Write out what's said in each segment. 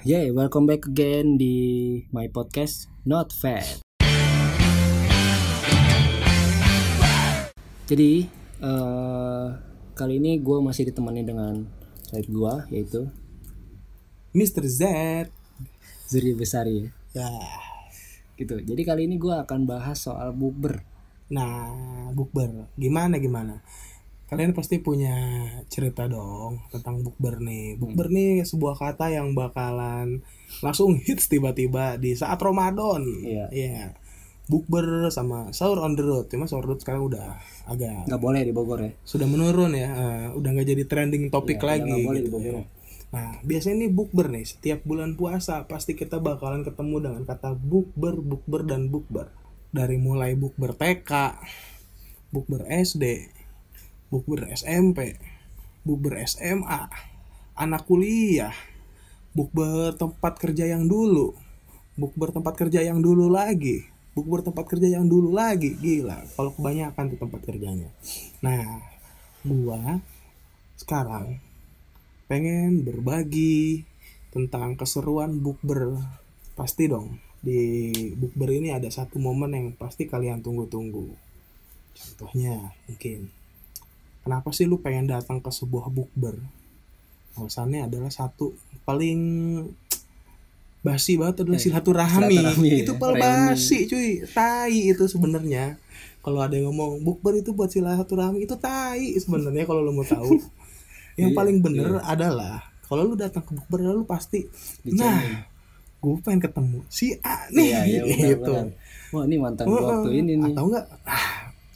Yeah, welcome back again di my podcast Not Fat. Jadi eh, kali ini gue masih ditemani dengan sahabat gue yaitu Mr. Z Zuri Besari ya. ya Gitu. Jadi kali ini gue akan bahas soal bukber. nah bukber gimana gimana kalian pasti punya cerita dong tentang bukber nih bukber nih sebuah kata yang bakalan langsung hits tiba-tiba di saat Ramadan Iya. Iya. bukber sama sahur on the road cuma sahur on the road sekarang udah agak Nggak boleh di Bogor ya. sudah menurun ya eh, udah nggak jadi trending topik Iya, lagi nggak boleh gitu di Bogor. ya. Nah, biasanya nih bukber nih, setiap bulan puasa pasti kita bakalan ketemu dengan kata bukber, bukber dan bukber. Dari mulai bukber TK, bukber SD, bukber SMP, bukber SMA, anak kuliah, bukber tempat kerja yang dulu, bukber tempat kerja yang dulu lagi, bukber tempat kerja yang dulu lagi, gila. Kalau kebanyakan tuh tempat kerjanya. Nah, gua sekarang pengen berbagi tentang keseruan bukber pasti dong di bukber ini ada satu momen yang pasti kalian tunggu-tunggu contohnya mungkin kenapa sih lu pengen datang ke sebuah bukber? Alasannya adalah satu paling basi banget adalah Eh, silaturahmi. Silaturahmi ya, itu paling reuni. basi cuy. Tai itu sebenarnya. Kalau ada yang ngomong bukber itu buat silaturahmi itu tai sebenarnya kalau lu mau tahu. Yang Iya, paling bener adalah kalau lu datang ke bukber lu pasti nah gue pengen ketemu si A nih Iya, iya gitu. benar. Wah, ini mantan Heeh. waktu ini nih. atau enggak ah,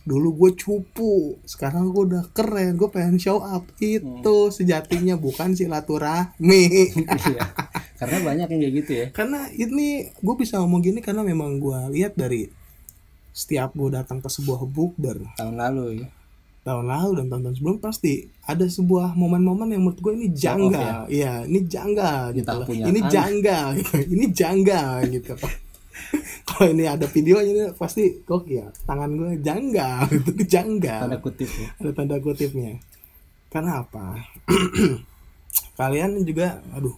dulu gue cupu sekarang gue udah keren gue pengen show up. Itu sejatinya bukan silaturahmi. Iya. Karena banyak yang kayak gitu ya. karena ini gue bisa ngomong gini karena memang gue lihat dari setiap gue datang ke sebuah bukber. Tahun lalu ya. tahun lalu dan tahun-tahun sebelum pasti ada sebuah momen-momen yang menurut gue ini janggal. iya ini janggal gitu loh. ini janggal ini janggal gitu kalau ini ada videonya ini pasti gokil tangan gue janggal. Itu janggal. Tanda kutip ya. ada tanda kutipnya. Karena apa kalian juga aduh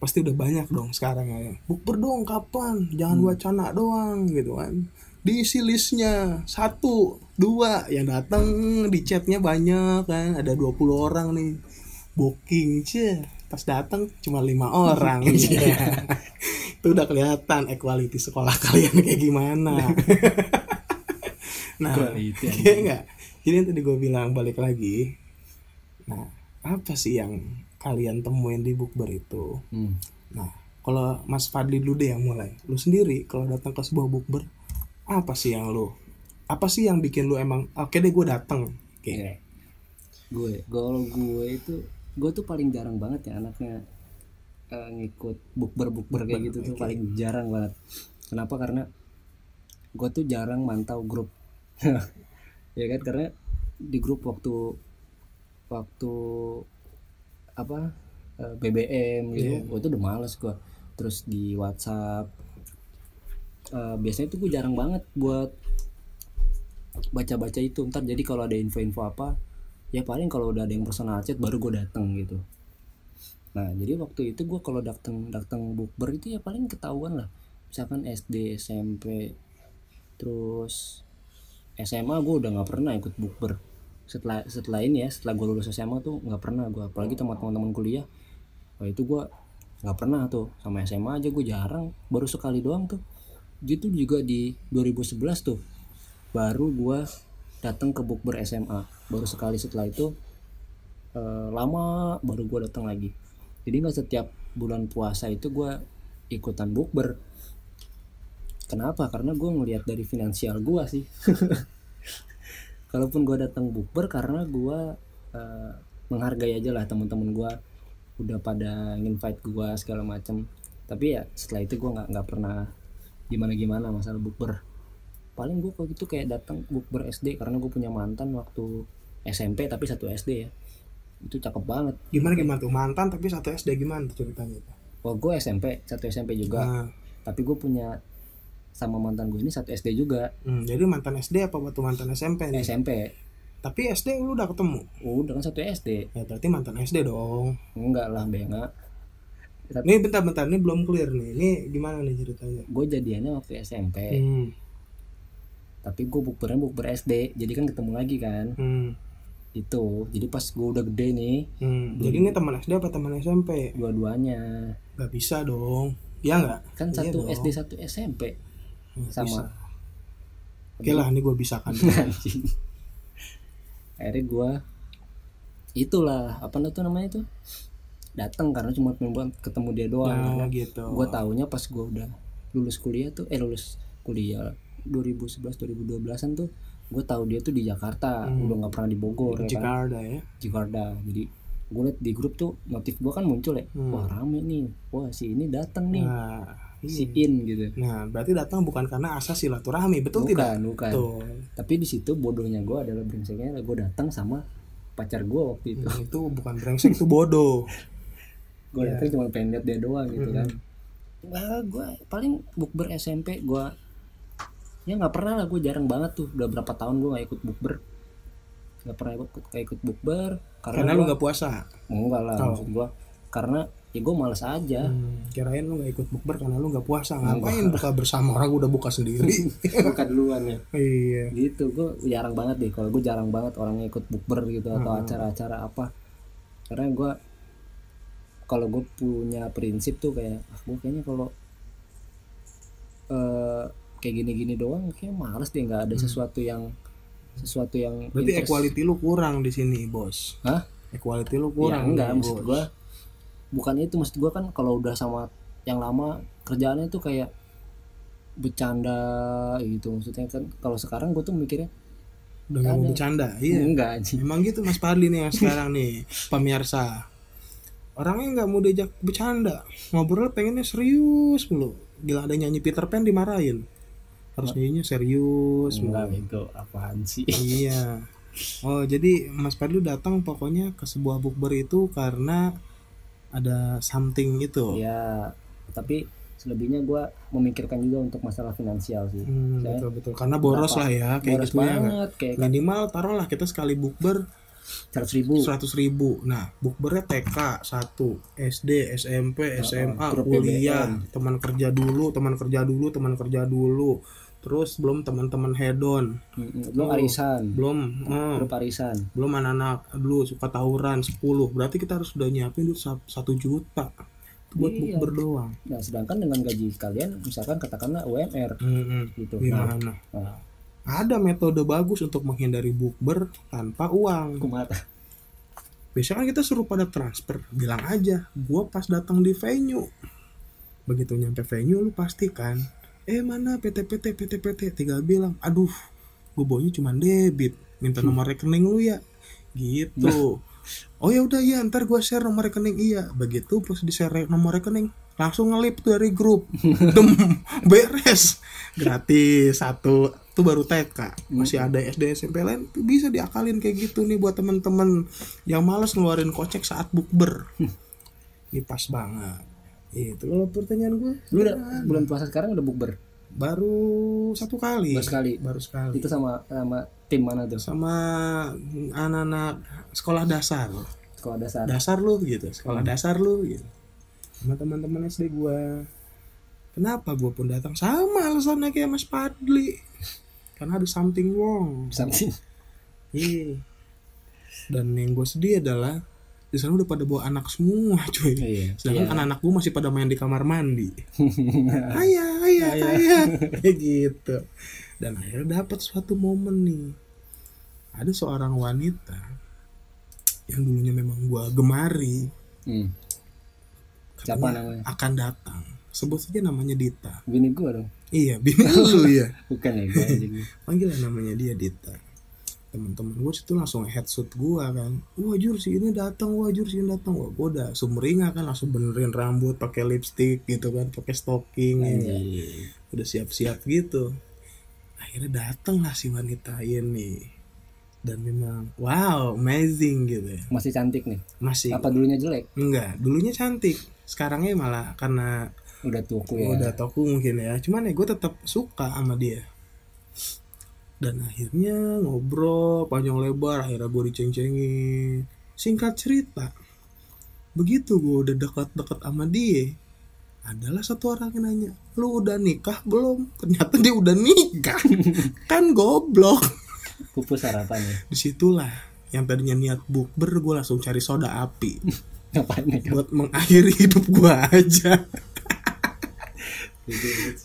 pasti udah banyak dong sekarang ya. Bukber dong kapan? Jangan Hmm. wacana doang gitu kan. Diisi listnya. Satu dua yang datang di chatnya banyak kan. Ada 20 orang nih. Booking cie pas datang cuma lima orang. Iya. Itu udah kelihatan equality sekolah kalian kayak gimana. Nah Equality, iya nggak? Jadi yang tadi gue bilang balik lagi. Nah apa sih yang kalian temuin di bukber itu? Hmm. nah kalau Mas Fadli dulu deh yang mulai. Lu sendiri kalau datang ke sebuah bukber apa sih yang lu apa sih yang bikin lu emang oke deh gue datang oke Iya. Gue, kalau gue itu, gue tuh paling jarang banget ya anaknya eh, ngikut bukber bukber kayak gitu tuh paling jarang banget. Kenapa? Karena gue tuh jarang mantau grup. ya kan karena di grup waktu waktu apa eh, BBM gitu, gue tuh udah males gue. Terus di WhatsApp eh, biasanya tuh gue jarang banget buat baca-baca itu ntar jadi kalau ada info-info apa ya paling kalau udah ada yang personal chat baru gue datang gitu nah jadi waktu itu gue kalau datang datang bukber itu ya paling ketahuan lah. Misalkan SD SMP terus SMA gue udah nggak pernah ikut bukber. Setelah setelah ini ya setelah gue lulus SMA tuh nggak pernah gue apalagi sama teman-teman kuliah. Wah itu gue nggak pernah tuh. Sama SMA aja gue jarang. Baru sekali doang tuh. Gitu juga di 2011 tuh baru gua datang ke bukber SMA baru sekali setelah itu eh, lama baru gua datang lagi jadi nggak setiap bulan puasa itu gua ikutan bukber. Kenapa? Karena gua ngelihat dari finansial gua sih. Kalaupun gua datang bukber karena gua eh, menghargai aja lah teman-teman gua udah pada invite gua segala macam tapi ya setelah itu gua nggak nggak pernah gimana gimana masalah bukber. Paling gue kalau gitu kayak datang bukber SD karena gue punya mantan waktu SMP tapi satu SD ya itu cakep banget gimana gimana tuh mantan tapi satu SD gimana tuh ceritanya? Wah gue SMP satu SMP juga Nah, tapi gue punya sama mantan gue ini satu SD juga hmm, jadi mantan SD apa waktu mantan SMP nih? SMP Tapi SD lu udah ketemu. udah kan satu SD Ya berarti mantan SD dong. enggak lah benga Tapi- Nih bentar-bentar, ini belum clear nih. Ini gimana nih ceritanya? gue jadiannya waktu SMP Hmm. tapi gue bukbernya bukber SD jadi kan ketemu lagi kan Hmm. Itu jadi pas gue udah gede nih Hmm. Jadi ini teman SD apa teman SMP? dua-duanya Gak bisa dong. Ya nggak? kan Iya satu dong. SD satu SMP Nggak sama. Oke lah, ini gue bisa kan. akhirnya gue itulah apa tuh namanya tuh datang karena cuma ketemu dia doang Nah, karena gitu. gue taunya pas gue udah lulus kuliah tuh eh lulus kuliah 2011 2012an tuh gue tahu dia tuh di Jakarta Hmm. udah nggak pernah di Bogor ya kan Jakarta ya. Jakarta jadi gue liat di grup tuh notif gue kan muncul ya Hmm. wah rame nih wah si ini datang nih Nah, si iya. in gitu nah, berarti datang bukan karena asas silaturahmi, betul bukan tidak? bukan Tuh. tapi di situ bodohnya gue adalah brengseknya gue datang sama pacar gue waktu itu Nah, itu bukan brengsek itu bodoh. gue Iya. datang cuma pengen lihat dia doang gitu Mm-mm. kan Wah, gue paling bukber SMP gue ya nggak pernah lah gue jarang banget tuh udah berapa tahun gue nggak ikut bukber nggak pernah ikut gak ikut bukber karena, Karena lu gua- nggak puasa. enggak lah Oh. maksud gue karena ya gue males aja Hmm, kirain lu nggak ikut bukber karena lu nggak puasa. Ngapain buka bersama orang udah buka sendiri? buka duluan ya iya. gitu gue jarang banget deh kalau gue jarang banget orang yang ikut bukber gitu atau Hmm. acara-acara apa karena gue kalau gue punya prinsip tuh kayak ah gue kayaknya kalau eh kayak gini-gini doang kayak males deh nggak ada sesuatu yang sesuatu yang Hmm. Berarti interest. equality lu kurang di sini, Bos. Hah? Equality lu ya kurang. enggak nih, maksud Bos. gue bukan itu maksud gue kan kalau udah sama yang lama kerjaannya tuh kayak bercanda gitu maksudnya kan kalau sekarang gue tuh mikirnya udah nggak mau bercanda. Iya. enggak anjing Emang gitu Mas Padli nih yang sekarang nih, pemirsa. Orangnya nggak mau diajak bercanda, ngobrol pengennya serius mulu. Gila ada nyanyi Peter Pan dimarahin. Harus nyanyinya serius enggak bego apaan sih Iya. Oh, jadi Mas Padli datang pokoknya ke sebuah bukber itu karena ada something itu. ya tapi selebihnya gue memikirkan juga untuk masalah finansial sih Hmm, Saya- betul betul. Karena boros Berapa? lah ya kayak boros gitu ya. banget kayak Minimal taruhlah kita sekali bukber seratus ribu seratus ribu. Nah, bukbernya TK satu, SD, SMP, SMA, grup kuliah, teman kerja dulu, teman kerja dulu, teman kerja dulu. Terus belum teman-teman hedon, belum arisan belum eh, grup arisan belum anak-anak dulu suka tawuran 10. Berarti kita harus udah nyiapin duit sa- satu juta buat Iya. bukber doang. nah sedangkan dengan gaji kalian misalkan katakanlah UMR gitu nah, Gimana? nah Ada metode bagus untuk menghindari bukber tanpa uang. kumaha Biasanya kan kita suruh pada transfer, bilang aja, gua pas datang di venue. Begitu nyampe venue lu pastikan, eh mana PT-PT PT-PT tinggal bilang, aduh, gue baunya cuma debit, minta nomor rekening lu ya, gitu. Oh ya udah ya, ntar gua share nomor rekening iya. Begitu pas di share nomor rekening, langsung ngelip tuh dari grup, dem, beres, gratis satu. Itu baru TK, masih ada SD SMP lain tuh bisa diakalin kayak gitu nih buat temen-temen yang males ngeluarin kocek saat bukber. Ini pas banget. Itu kalau pertanyaan gue lu udah bulan puasa sekarang udah bukber baru satu kali. Baru sekali. Baru sekali. itu sama sama tim mana tuh Sama anak-anak sekolah dasar. sekolah dasar Dasar lu gitu, sekolah dasar lu gitu. Sama teman-teman SD gua. Kenapa gua pun datang sama alasannya kayak Mas Padli. Karena ada something wrong. something Iya. Dan yang gue sedih adalah di sana udah pada bawa anak semua cuy. iya Sedangkan Iya. anak-anak gue masih pada main di kamar mandi. ayah, ayah, ayah. Kayak gitu. Dan akhirnya dapat suatu momen nih. Ada seorang wanita yang dulunya memang gue gemari hmm. siapa namanya akan datang. Sebut saja namanya Dita. bini gua dong Iya, bini lu ya. bukan ya gua anjing panggil lah namanya dia Dita teman-teman gue situ langsung headshot gue kan. Wah jur si ini datang. Wah jur si ini datang. Wah gue udah sumringah kan langsung benerin rambut pakai lipstick gitu kan pakai stocking ya. Udah siap-siap gitu. Akhirnya datang lah si wanita ini. Dan memang wow amazing gitu ya. Masih cantik nih? Masih. Apa dulunya jelek? Enggak dulunya cantik. Sekarangnya malah karena udah tuku ya. Udah toku mungkin ya. Cuman ya gue tetap suka sama dia dan akhirnya ngobrol panjang lebar akhirnya gue diceng-cengin. Singkat cerita begitu gue udah dekat-dekat sama dia adalah satu orang yang nanya lu udah nikah belum? Ternyata dia udah nikah. Kan goblok. Pupus harapannya di situlah yang tadinya niat bukber gue langsung cari soda api. Ngapain buat mengakhiri hidup gue aja.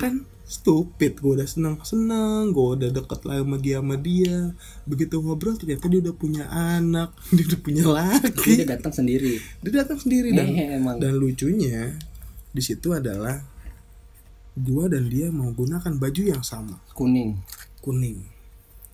Kan stupid gue udah seneng seneng gue udah deket lah sama dia sama dia. Begitu ngobrol ternyata dia udah punya anak dia udah punya laki. Dia datang sendiri. Dia datang sendiri dan Eh, emang. dan lucunya di situ adalah gua dan dia menggunakan baju yang sama. Kuning. Kuning.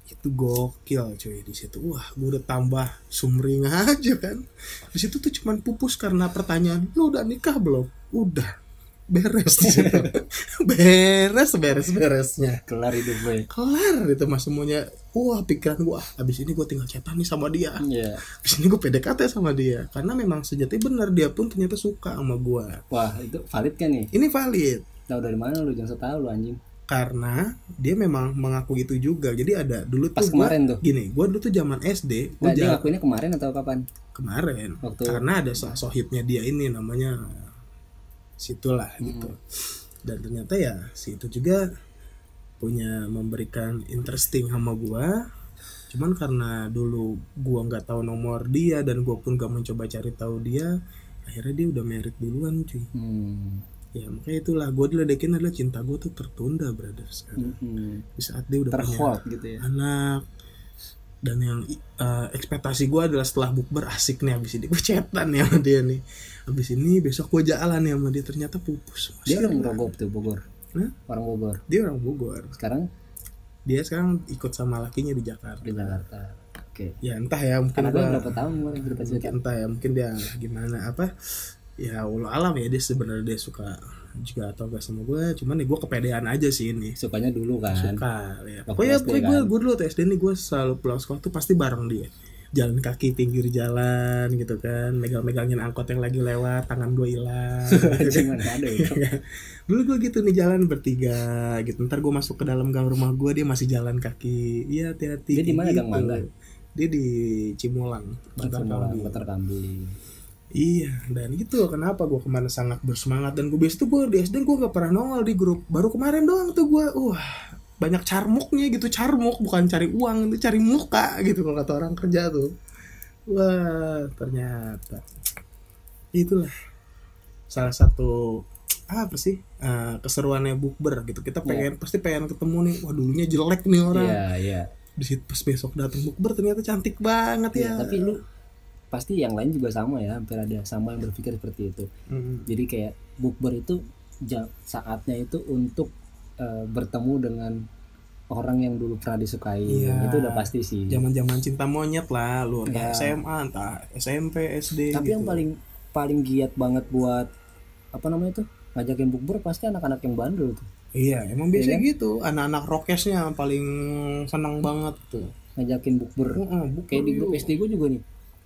Itu gokil cuy di situ. Wah gua udah tambah sumring aja kan? Di situ tuh cuman pupus karena pertanyaan lu udah nikah belum? Udah beres di situ. Beres beres beresnya. Kelar hidup gue. Kelar itu mas semuanya. Wah pikiran gua ah, abis ini gua tinggal chatan nih sama dia. Iya. abis ini gua PDKT sama dia. Karena memang sejati benar dia pun ternyata suka sama gua. Wah itu valid kan nih? Ini valid. Tahu dari mana lu jangan so tau lu anjing. Karena dia memang mengaku itu juga. Jadi ada dulu pas tuh gua- kemarin tuh? gini gua dulu tuh zaman SD gua Nah, dia ngakuinnya kemarin atau kapan? Kemarin. Waktu- karena ada so- sohibnya dia ini namanya situlah Hmm. gitu dan ternyata ya si itu juga punya memberikan interesting sama gua cuman karena dulu gua nggak tahu nomor dia dan gua pun gak mencoba cari tahu dia akhirnya dia udah merit duluan cuy hmm. ya makanya itulah gua diledekin adalah cinta gua tuh tertunda brother sekarang Hmm. di saat dia udah punya terhold gitu ya anak dan yang eh, ekspektasi gue adalah setelah bukber asik nih abis ini. Gue chatan ya sama dia nih. Abis ini besok gue jalan ya sama dia. Ternyata pupus. Dia Masih orang ada. Rogop tuh Bogor. Hah? orang Bogor. Dia orang Bogor. Sekarang? Dia sekarang ikut sama lakinya di Jakarta. Di Jakarta. Oke. Ya entah ya mungkin gua- berapa tahun kemarin berapa mungkin entah ya mungkin dia gimana apa. Ya Allah alam ya dia sebenarnya dia suka juga atau gak sama gue cuman ya gue kepedean aja sih ini. Sukanya dulu kan? Suka ya. Pokoknya pokoknya gue kan? gue dulu waktu SD nih gue selalu pulang sekolah tuh pasti bareng dia. Jalan kaki pinggir jalan gitu kan megang-megangin angkot yang lagi lewat tangan gue hilang mana ada ya? Dulu gue gitu nih jalan bertiga gitu. Ntar gue masuk ke dalam gang rumah gue dia masih jalan kaki. Iya hati-hati Dia di mana, gitu. Gang Mangga? dia di Cimulang Cimulang, Kambing. Iya, dan gitu kenapa gue kemarin sangat bersemangat. Dan gue biasa tuh gue di SD gue gak pernah nongol di grup. Baru kemarin doang tuh gue, wah banyak carmuknya gitu, carmuk bukan cari uang itu cari muka gitu kalau kata orang kerja tuh. Wah ternyata. Itulah salah satu apa sih eh, keseruannya bukber gitu. Kita pengen pasti pengen ketemu nih. Wah dulunya jelek nih orang. Iya iya. Di situ pas besok datang bukber ternyata cantik banget Iya, ya. tapi lu pasti yang lain juga sama ya hampir ada sama yang berpikir seperti itu Mm. jadi kayak bukber itu saatnya itu untuk eh, bertemu dengan orang yang dulu pernah disukai Iya. itu udah pasti sih zaman-zaman cinta monyet lah lu entah Ya. SMA entah SMP SD tapi gitu. yang paling paling giat banget buat apa namanya tuh ngajakin bukber pasti anak-anak yang bandel tuh iya emang biasa Iya kan? gitu anak-anak rokesnya paling seneng banget tuh ngajakin bukber Heeh, bukber kayak di grup. SD gue juga nih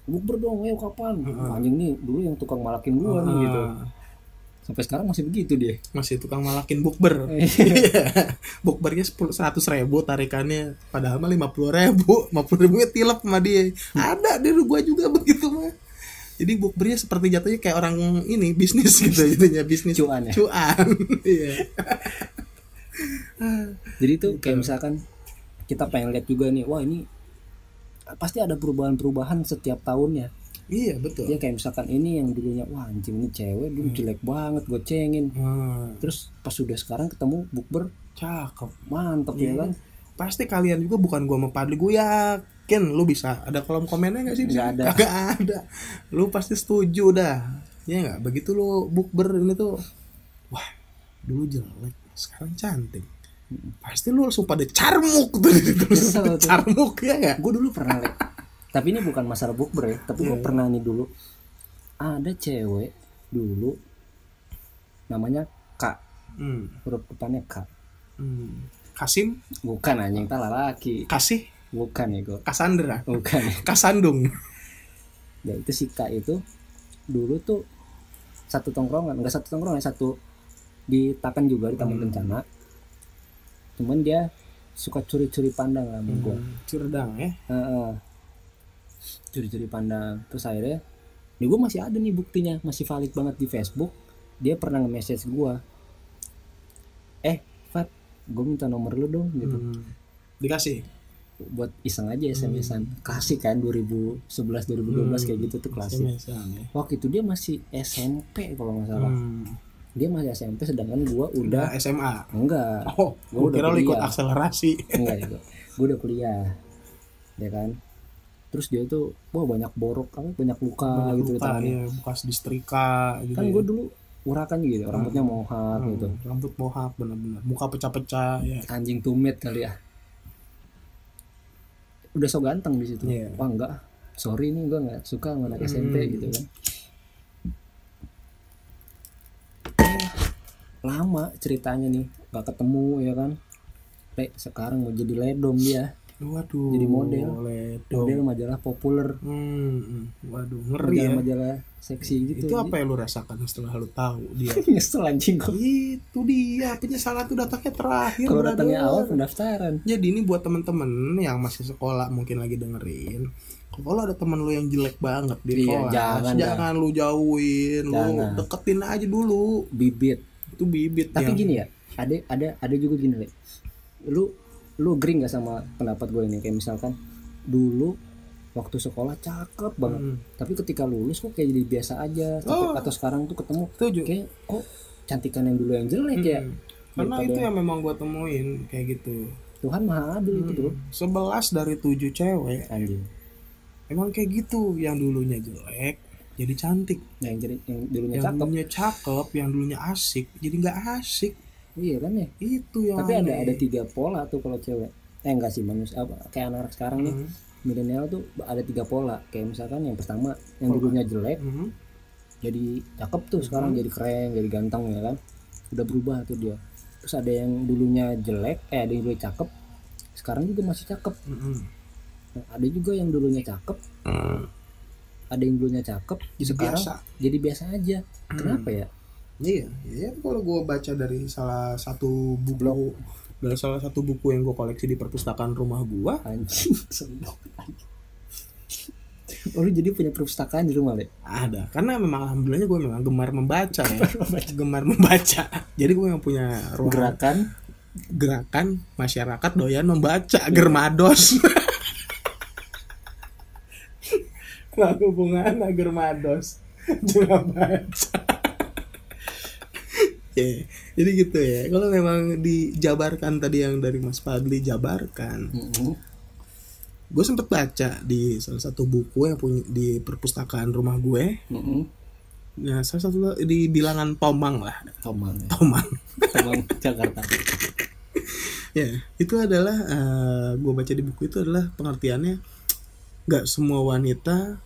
bukber dong ayo kapan? Heeh. anjing nih dulu yang tukang malakin gue nih Ah, gitu. Sampai sekarang masih begitu dia. Masih tukang malakin bukber. Iya. bukbernya sepuluh seratus ribu tarikannya padahal mah lima puluh ribu. lima puluh ribunya tilep sama dia. Ada di gua juga begitu mah. Jadi bukbernya seperti jatuhnya kayak orang ini bisnis gitu jadinya bisnis Cuan ya? cuan. Iya. Jadi itu kayak misalkan kita pengen lihat juga nih wah ini pasti ada perubahan-perubahan setiap tahunnya iya betul. Ya kayak misalkan ini yang dulunya wah anjing ini cewek dulu jelek banget gue cengin. Ah, terus pas sudah sekarang ketemu bukber cakep mantep Iya. ya kan? Pasti kalian juga bukan gua sama Padli gue yakin lu bisa. Ada kolom komennya nggak sih? Sini? ada. Kagak ada. Lu pasti setuju dah. Ya nggak? Begitu lu bukber ini tuh wah dulu jelek sekarang cantik pasti lu langsung pada carmuk tuh terus tuh. carmuk ya nggak? Gue dulu pernah liat. Tapi ini bukan masalah bukber ya tapi gue Iya. pernah nih dulu. Ada cewek dulu namanya Kak hmm. huruf depannya Kak hmm. Kasim? Bukan anjing tak laki. Kasih? Bukan ya gue Kasandra bukan. Kasandung. Ya itu si Kak itu dulu tuh satu tongkrongan enggak satu tongkrongan satu di Takan juga di Taman Hmm. Kencana cuman dia suka curi-curi pandang lah hmm. Curdang ya Heeh. curi-curi pandang terus akhirnya Nih gue masih ada nih buktinya, masih valid banget di Facebook. Dia pernah nge-message gue, eh Fat, gue minta nomor lu dong gitu. Hmm. dikasih Buat iseng aja SMS-an. Kasih kan 2011 2012 kayak gitu tuh klasik. SMS-an ya. Waktu itu dia masih SMP kalau nggak salah. Hmm. Dia masih SMP sedangkan gue udah SMA enggak. oh Gua gue udah kira ikut akselerasi. Enggak ya gue udah kuliah. Ya kan? Terus dia tuh wah banyak borok apa banyak luka Banyak gitu luka, tangannya ya, bekas disetrika gitu kan ya. gue dulu urakan gitu rambutnya mohak Hmm, gitu rambut mohak benar-benar. Muka pecah-pecah ya. Anjing tumit kali ya. Udah so ganteng di situ. Iya. wah enggak. Sorry nih gue nggak suka sama anak SMP Hmm. gitu kan Eh, lama ceritanya nih nggak ketemu ya kan? Lek, sekarang mau jadi ledom dia. Waduh Jadi model. ledom. model majalah populer. Hmm, hmm. waduh ngeri ya. majalah-majalah seksi gitu. Itu apa yang lu rasakan setelah lu tahu dia? Nyesel anjing. Kok itu dia penyesalan tuh datangnya terakhir kalau datangnya awal pendaftaran. Jadi ini buat temen-temen yang masih sekolah mungkin lagi dengerin. Kalau ada temen lu yang jelek banget di Iya, kelas jangan jangan, lu jauhin Jangan. lu deketin aja dulu. Bibit itu bibit tapi yang gini ya ada ada ada juga gini Le. lu lu agree nggak sama pendapat gue ini kayak misalkan dulu waktu sekolah cakep banget Hmm. tapi ketika lulus kok kayak jadi biasa aja Tapi- Oh. atau sekarang tuh ketemu Setuju. kayak kok cantikan yang dulu yang jelek ya Hmm. karena Daripada- itu yang memang gua temuin kayak gitu Tuhan maha adil itu bro 11 dari 7 cewek anjing emang kayak gitu yang dulunya jelek jadi cantik. Yang jadi yang dulunya yang cakep. dulunya cakep yang dulunya asik jadi nggak asik. Iya kan ya? Itu yang tapi ada aneh. ada tiga pola tuh kalau cewek. Eh enggak sih manusia apa kayak anak sekarang nih. Hmm. milenial tuh ada tiga pola. Kayak misalkan yang pertama yang dulunya jelek Mhm. jadi cakep tuh. Sekarang jadi keren jadi ganteng ya kan? Udah berubah tuh dia. Terus ada yang dulunya jelek eh ada yang dulunya cakep. Sekarang juga masih cakep. Mhm. Nah, ada juga yang dulunya cakep ada yang dulunya cakep Jadi sekarang biasa. jadi biasa aja kenapa ya Iya, iya kalau gue baca dari salah satu buku dari salah satu buku yang gue koleksi di perpustakaan rumah gue, anjing. Oh, lu jadi punya perpustakaan di rumah, Le? ada. Karena memang alhamdulillahnya gue memang gemar membaca ya, gemar membaca. Jadi gue yang punya ruang Gerakan gerakan masyarakat doyan membaca Germados. Hubungan Germados juga baca. Ya, jadi gitu ya. Kalau memang dijabarkan tadi yang dari Mas Fadli jabarkan, Mm-mm. gue sempet baca di salah satu buku yang punya di perpustakaan rumah gue. Mm-mm. Nah, salah satu di bilangan Tomang lah, Tomang ya. Tomang. Tomang Jakarta. ya itu adalah gue baca di buku itu adalah pengertiannya nggak semua wanita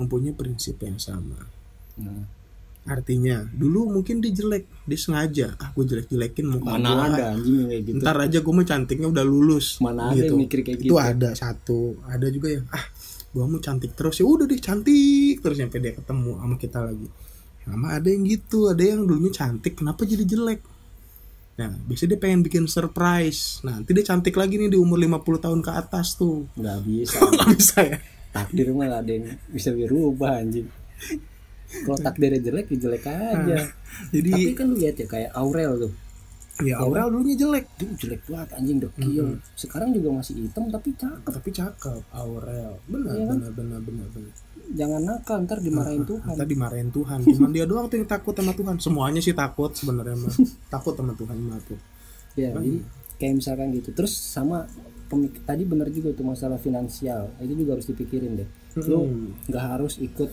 mempunyai prinsip yang sama. Nah, artinya dulu mungkin dia jelek dia sengaja ah gue jelek jelekin muka mana gua. ada anjing kayak gitu. ntar aja gue mau cantiknya udah lulus Mana ada yang mikir kayak itu gitu. ada satu ada juga yang ah gue mau cantik terus. Ya udah deh cantik terus sampai dia ketemu sama kita lagi. Sama ada yang gitu ada yang dulunya cantik kenapa jadi jelek? Nah biasanya dia pengen bikin surprise. Nah nanti dia cantik lagi nih di umur 50 tahun ke atas tuh. Nggak bisa. nggak bisa ya Takdir mah nggak ada yang bisa dirubah anjing. Kalau takdirnya jelek ya jelek aja. jadi Tapi kan lu lihat ya kayak Aurel tuh. ya Aurel dulunya jelek Dia jelek banget anjing dekil. Sekarang juga masih hitam tapi cakep. tapi cakep Aurel benar Iya kan? benar benar benar benar Jangan nakal ntar dimarahin Tuhan. Tadi dimarahin Tuhan cuman dia doang tuh yang takut sama Tuhan semuanya sih takut sebenarnya mah takut sama Tuhan mah tuh Ya, jadi kayak misalkan gitu. Terus sama pemik tadi bener juga tuh masalah finansial. Itu juga harus dipikirin deh. Lu Hmm. nggak harus ikut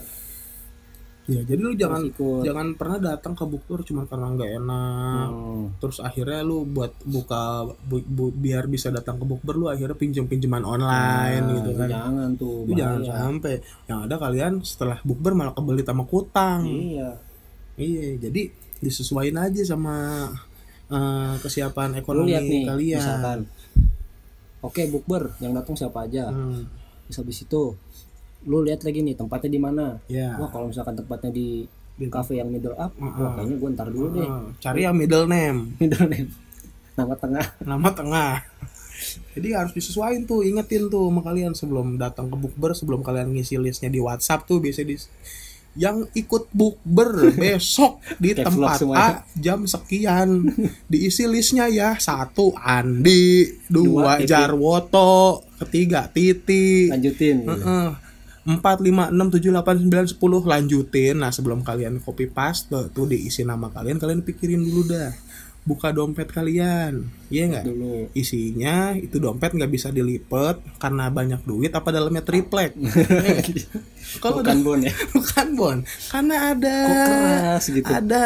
ya jadi lu jangan ikut jangan pernah datang ke buktur cuma karena nggak enak Hmm, terus akhirnya lu buat buka bu- bu- biar bisa datang ke bukber lu akhirnya pinjam pinjaman online nah, gitu itu kan jangan tuh Lu jangan sampai yang ada kalian setelah bukber malah kebelit sama kutang Iya. iya jadi disesuaikan aja sama eh, kesiapan Lu ekonomi lihat nih kalian misalkan. Oke, bukber yang datang siapa aja. Hmm, Terus habis itu lu lihat lagi nih tempatnya di mana. ya Wah, kalau misalkan tempatnya di cafe yang middle up, wah kayaknya gue ntar dulu deh. Eh, cari yang middle name Middle name. Nama tengah. nama tengah jadi harus disesuaikan tuh ingetin tuh sama kalian sebelum datang ke bukber sebelum kalian ngisi listnya di WhatsApp tuh biasa di yang ikut bukber besok di tempat. A jam sekian. Diisi listnya ya satu Andi Dua, dua. Jarwoto ketiga Titi. Lanjutin. Empat lima enam tujuh delapan sembilan sepuluh. Lanjutin. Nah sebelum kalian copy paste tuh diisi nama kalian kalian pikirin dulu dah buka dompet kalian. Iya nggak? Dulu. Isinya itu dompet nggak bisa dilipet karena banyak duit apa dalamnya triplek? Kalau bukan bon ya? Bukan bon. Karena ada kok keras gitu? Ada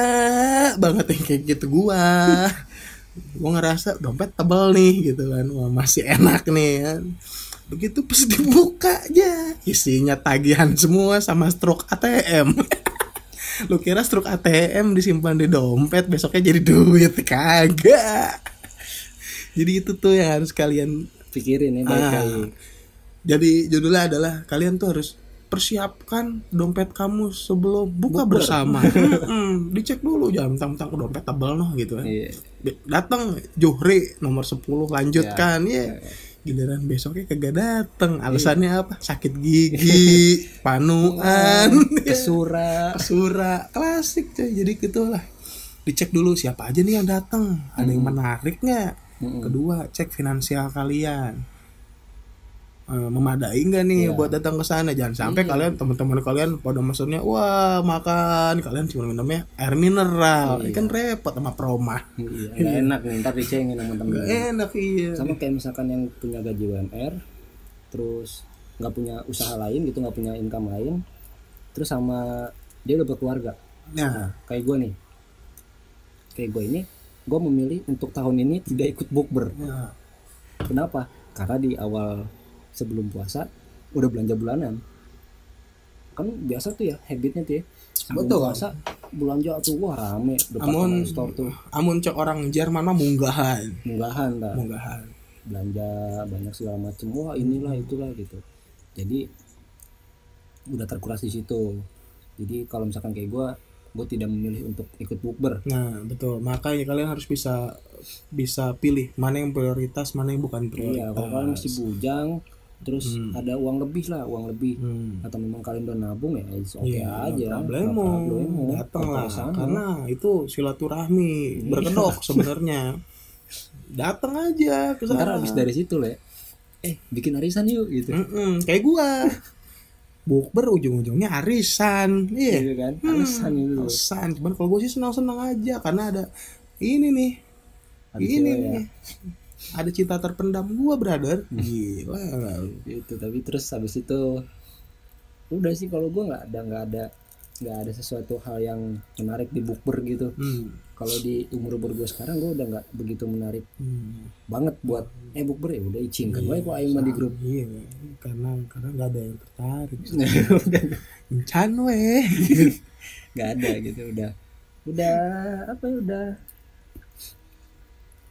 banget yang kayak gitu gua. Gua ngerasa dompet tebel nih gitu kan. Wah masih enak nih kan begitu pas dibuka aja isinya tagihan semua sama struk ATM lu kira struk ATM disimpan di dompet besoknya jadi duit kagak jadi itu tuh yang harus kalian pikirin ya Ah. baik-baik jadi judulnya adalah kalian tuh harus persiapkan dompet kamu sebelum buka Bukber. bersama. Mm-mm, dicek dulu jangan mentang-mentang dompet tebal noh gitu kan. iya Be- Datang Johri nomor 10 lanjutkan Ya. ya. Giliran besoknya kagak dateng. Alasannya apa? Sakit gigi, panuan, kesura sura, klasik cuy. Jadi gitulah. Dicek dulu siapa aja nih yang datang. Ada yang menarik nggak? Mm-mm. Kedua, cek finansial kalian. Eh, memadai nggak nih Iya. buat datang ke sana? Jangan sampai kalian teman-teman kalian pada maksudnya wah makan kalian cuma minumnya air mineral. Ini kan repot sama proma. iya nggak enak nih ntar dicengin sama Nggak enak iya. sama kayak misalkan yang punya gaji UMR terus nggak punya usaha lain gitu nggak punya income lain terus sama dia udah berkeluarga Nah, kayak gue nih kayak gue ini gue memilih untuk tahun ini tidak ikut bukber ya. kenapa karena di awal sebelum puasa udah belanja bulanan kan biasa tuh ya habitnya tuh ya sebelum Betul. puasa belanja tuh wah rame depan Amun store tuh amun cek orang Jerman mah munggahan. munggahan dah Munggahan. belanja banyak segala macam wah inilah itulah gitu jadi udah terkuras di situ jadi kalau misalkan kayak gue gue tidak memilih untuk ikut bukber Nah, betul. Makanya kalian harus bisa bisa pilih mana yang prioritas, mana yang bukan iya prioritas. kalau kalian masih bujang terus ada uang lebih lah uang lebih. Hmm. atau memang kalian udah nabung ya oke Iya, aja. no problemo. Problemo. datang lah. karena itu silaturahmi Iya. berkedok sebenarnya. Datang aja ke sana. habis dari situ ya, eh bikin arisan yuk gitu. Mm-mm, kayak gua. Bukber ujung-ujungnya arisan. Iya. Gitu kan? Arisan itu. arisan. Cuman kalau gue sih senang-senang aja karena ada ini nih. Ada ini cewek ya. Ada cinta terpendam. Gua brother. Gila. Gitu tapi terus habis itu udah sih kalau gue nggak ada nggak ada nggak ada sesuatu hal yang menarik di bukber gitu. Hmm. kalau di umur umur gue sekarang gue udah nggak begitu menarik Hmm. banget buat eh bukber ya udah icing kan gue kok aing mah di grup. iya. Karena karena nggak ada yang tertarik. Udah. Encan weh. Nggak ada gitu udah. Udah apa ya udah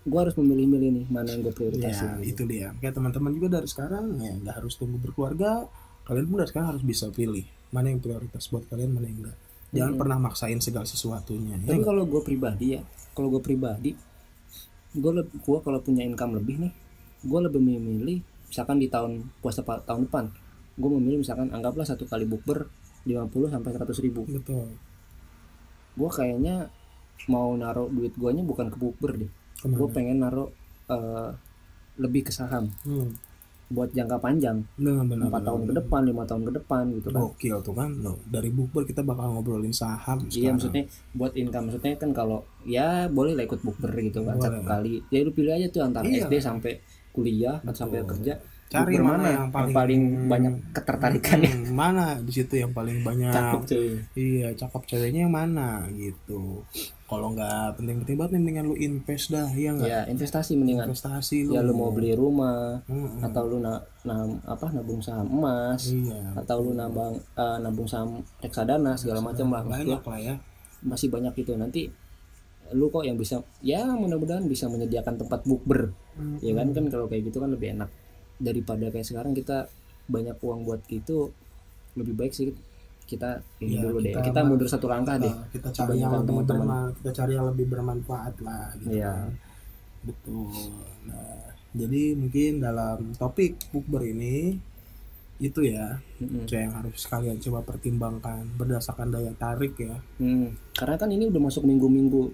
gue harus memilih-milih nih mana yang gue ya prioritasin gitu. itu dia. Kayak teman-teman juga dari sekarang ya nggak harus tunggu berkeluarga kalian pun dari sekarang harus bisa pilih mana yang prioritas buat kalian mana yang enggak jangan pernah maksain segala sesuatunya ya tapi nggak? kalau gue pribadi ya kalau gue pribadi gue gue kalau punya income lebih nih gue lebih memilih misalkan di tahun puasa tahun depan gue memilih misalkan anggaplah satu kali bukber 50 sampai 100 ribu. Betul. Gue kayaknya mau naruh duit guanya bukan ke bukber deh gue pengen naruh eh, lebih ke saham. Hmm. buat jangka panjang. Benar benar empat tahun ke depan lima tahun ke depan gitu kan. Gokil tuh kan Loh, dari bukber kita bakal ngobrolin saham Iya sekarang. maksudnya buat income maksudnya kan kalau ya boleh lah ikut bukber gitu kan Boleh. satu kali. Ya lu pilih aja tuh antara Iya. SD sampai kuliah atau sampai kerja. Cari Bukber mana yang paling- banyak ketertarikannya Hmm, mana di situ yang paling banyak? Cakep cuy. Iya, cakep ceweknya yang mana gitu. Kalau nggak penting-penting banget nih, mendingan lu invest dah, iya nggak? ya investasi mendingan Investasi lu. ya lu mau beli rumah Hmm, atau lu na, na- apa nabung saham emas Iya. atau lu nabang eh, nabung saham reksadana segala macam lah Banyak lah ya. masih banyak itu nanti lu kok yang bisa ya mudah-mudahan bisa menyediakan tempat bukber Hmm. ya kan kan kalau kayak gitu kan lebih enak daripada kayak sekarang kita banyak uang buat gitu lebih baik sih kita ini Iya, dulu deh kita kita ma- mundur satu langkah deh Nah, kita cari yang Kebanyakan lebih teman-teman. kita cari yang lebih bermanfaat lah gitu. Iya. kan. Betul. Nah, jadi mungkin dalam topik bukber ini itu ya itu yang harus kalian coba pertimbangkan berdasarkan daya tarik ya Hmm, karena kan ini udah masuk minggu-minggu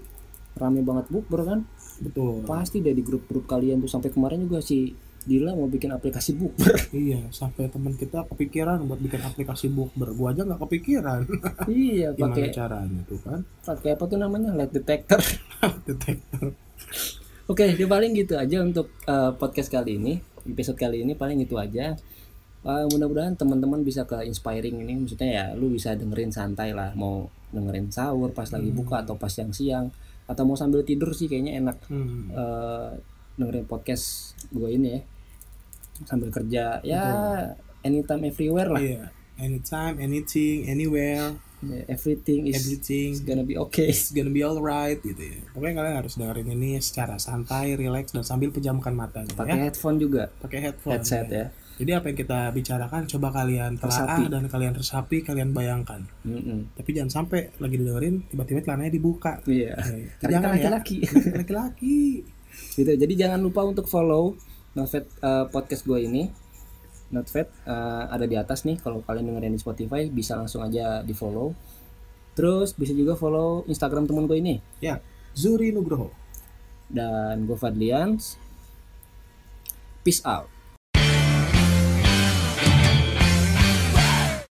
rame banget bukber kan betul pasti dari grup-grup kalian tuh sampai kemarin juga si Dila mau bikin aplikasi bukber. Iya sampai teman kita kepikiran buat bikin aplikasi bukber. Gua aja nggak kepikiran. Iya gimana pakai caranya tuh kan? pakai apa tuh namanya? Light detector. Detektor oke ya paling gitu aja untuk uh, podcast kali ini. Episode kali ini paling itu aja. Uh, mudah-mudahan teman-teman bisa ke inspiring ini. Maksudnya ya lu bisa dengerin santai lah. Mau dengerin sahur pas lagi buka atau pas siang-siang atau mau sambil tidur sih kayaknya enak hmm. eh, dengerin podcast gue ini ya sambil kerja. Ya anytime everywhere lah. Iya anytime anything anywhere. Ya, everything is everything. gonna be okay. It's gonna be alright gitu ya. Pokoknya kalian harus dengerin ini secara santai relax dan sambil pejamkan matanya pakai ya headphone juga. Pakai headphone headset ya. jadi apa yang kita bicarakan coba kalian telaah Resapi. dan kalian resapi kalian bayangkan. Mm-mm. tapi jangan sampai lagi dengerin tiba-tiba celananya dibuka. Iya. Karena jangan kita ya. laki-laki. Laki-laki. Gitu. Jadi jangan lupa untuk follow Novet eh, podcast gue ini. Notvet eh, ada di atas nih. Kalau kalian dengerin di Spotify bisa langsung aja di follow terus bisa juga follow Instagram temen gue ini. Ya Zuri Nugroho. Dan gue Fadlians. Peace out